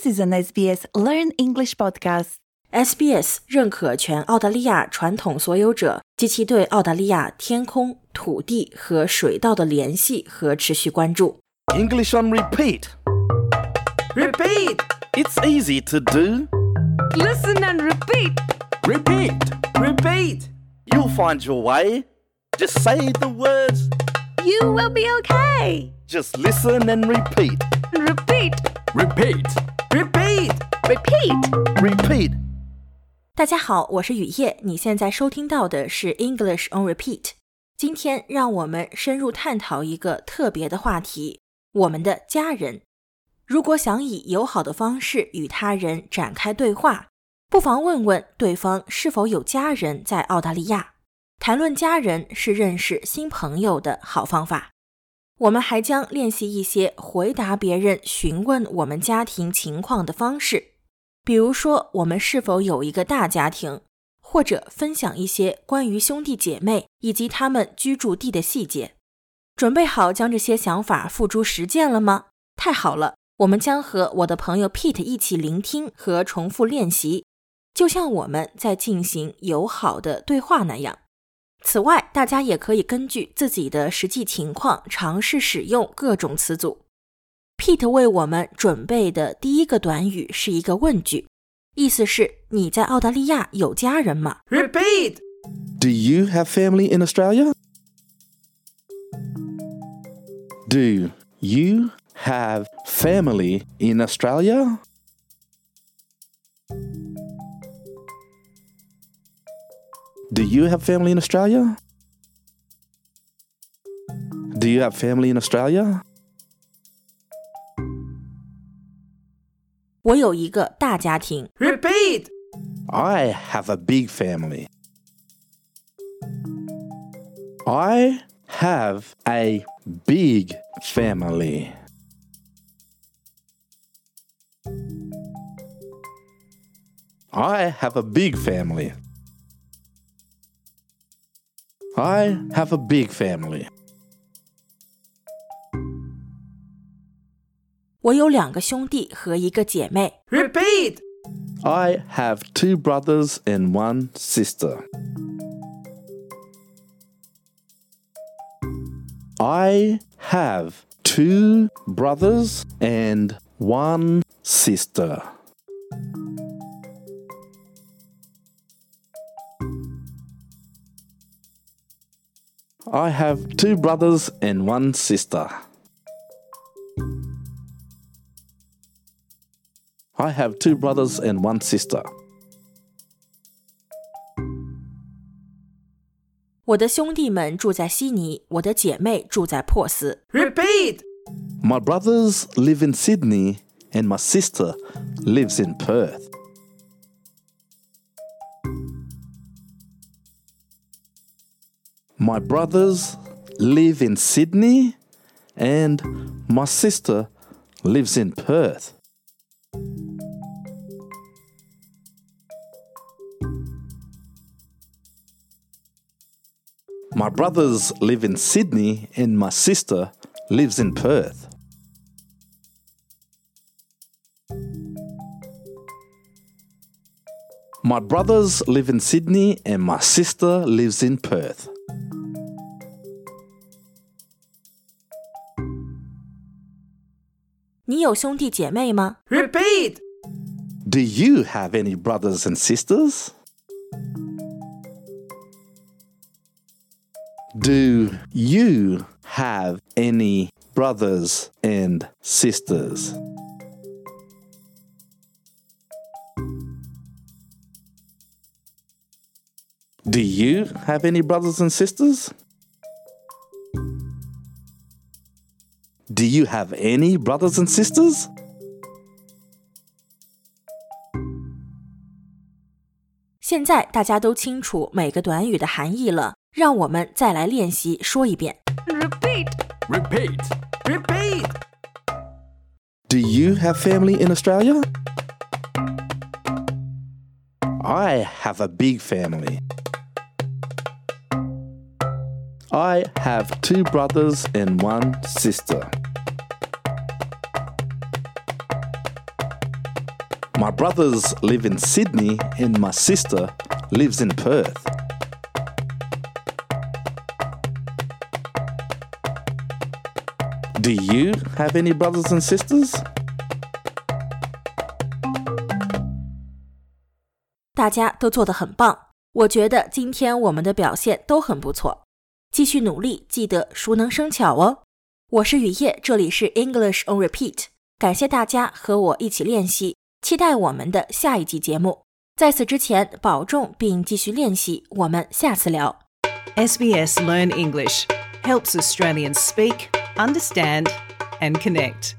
This is an SBS Learn English podcast. SBS 认可全澳大利亚传统所有者及其对澳大利亚天空、土地和水稻的联系和持续关注。 English on repeat. Repeat! It's easy to do. Listen and repeat. Repeat! Repeat! You'll find your way. Just say the words. You will be okay. Just listen and repeat. Repeat. Repeat! Repeat! Repeat. 大家好，我是雨夜，你现在收听到的是 English on Repeat。今天让我们深入探讨一个特别的话题：我们的家人。如果想以友好的方式与他人展开对话，不妨问问对方是否有家人在澳大利亚。谈论家人是认识新朋友的好方法。我们还将练习一些回答别人询问我们家庭情况的方式，比如说我们是否有一个大家庭，或者分享一些关于兄弟姐妹以及他们居住地的细节。准备好将这些想法付诸实践了吗？太好了，我们将和我的朋友 Pete 一起聆听和重复练习，就像我们在进行友好的对话那样。此外，大家也可以根据自己的实际情况尝试使用各种词组。Pete 为我们准备的第一个短语是一个问句，意思是你在澳大利亚有家人吗？ Repeat! Do you have family in Australia? Do you have family in Australia? Do you have family in Australia? Do you have family in Australia? 我有一个大家庭。 Repeat! I have a big family. I have a big family. I have a big family. I have a big family. 我有两个兄弟和一个姐妹。 Repeat! I have two brothers and one sister. I have two brothers and one sister. I have two brothers and one sister. I have two brothers and one sister. 我的兄弟们住在悉尼，我的姐妹住在珀斯。 Repeat! My brothers live in Sydney and my sister lives in Perth. My brothers live in Sydney and my sister lives in Perth. My brothers live in Sydney and my sister lives in Perth. My brothers live in Sydney and my sister lives in Perth. Repeat. Do you have any brothers and sisters? Do you have any brothers and sisters? Do you have any brothers and sisters? Do you have any brothers and sisters? 现在大家都清楚每个短语的含义了，让我们再来练习说一遍。 Repeat. Repeat! Repeat! Do you have family in Australia? I have a big family. I have two brothers and one sister. My brothers live in Sydney and my sister lives in Perth. Do you have any brothers and sisters? 大家都做得很棒，我觉得今天我们的表现都很不错。继续努力，记得熟能生巧哦。我是雨夜，这里是 English on Repeat。感谢大家和我一起练习，期待我们的下一集节目。在此之前，保重并继续练习，我们下次聊。 SBS Learn English helps Australians speak, understand, and connect.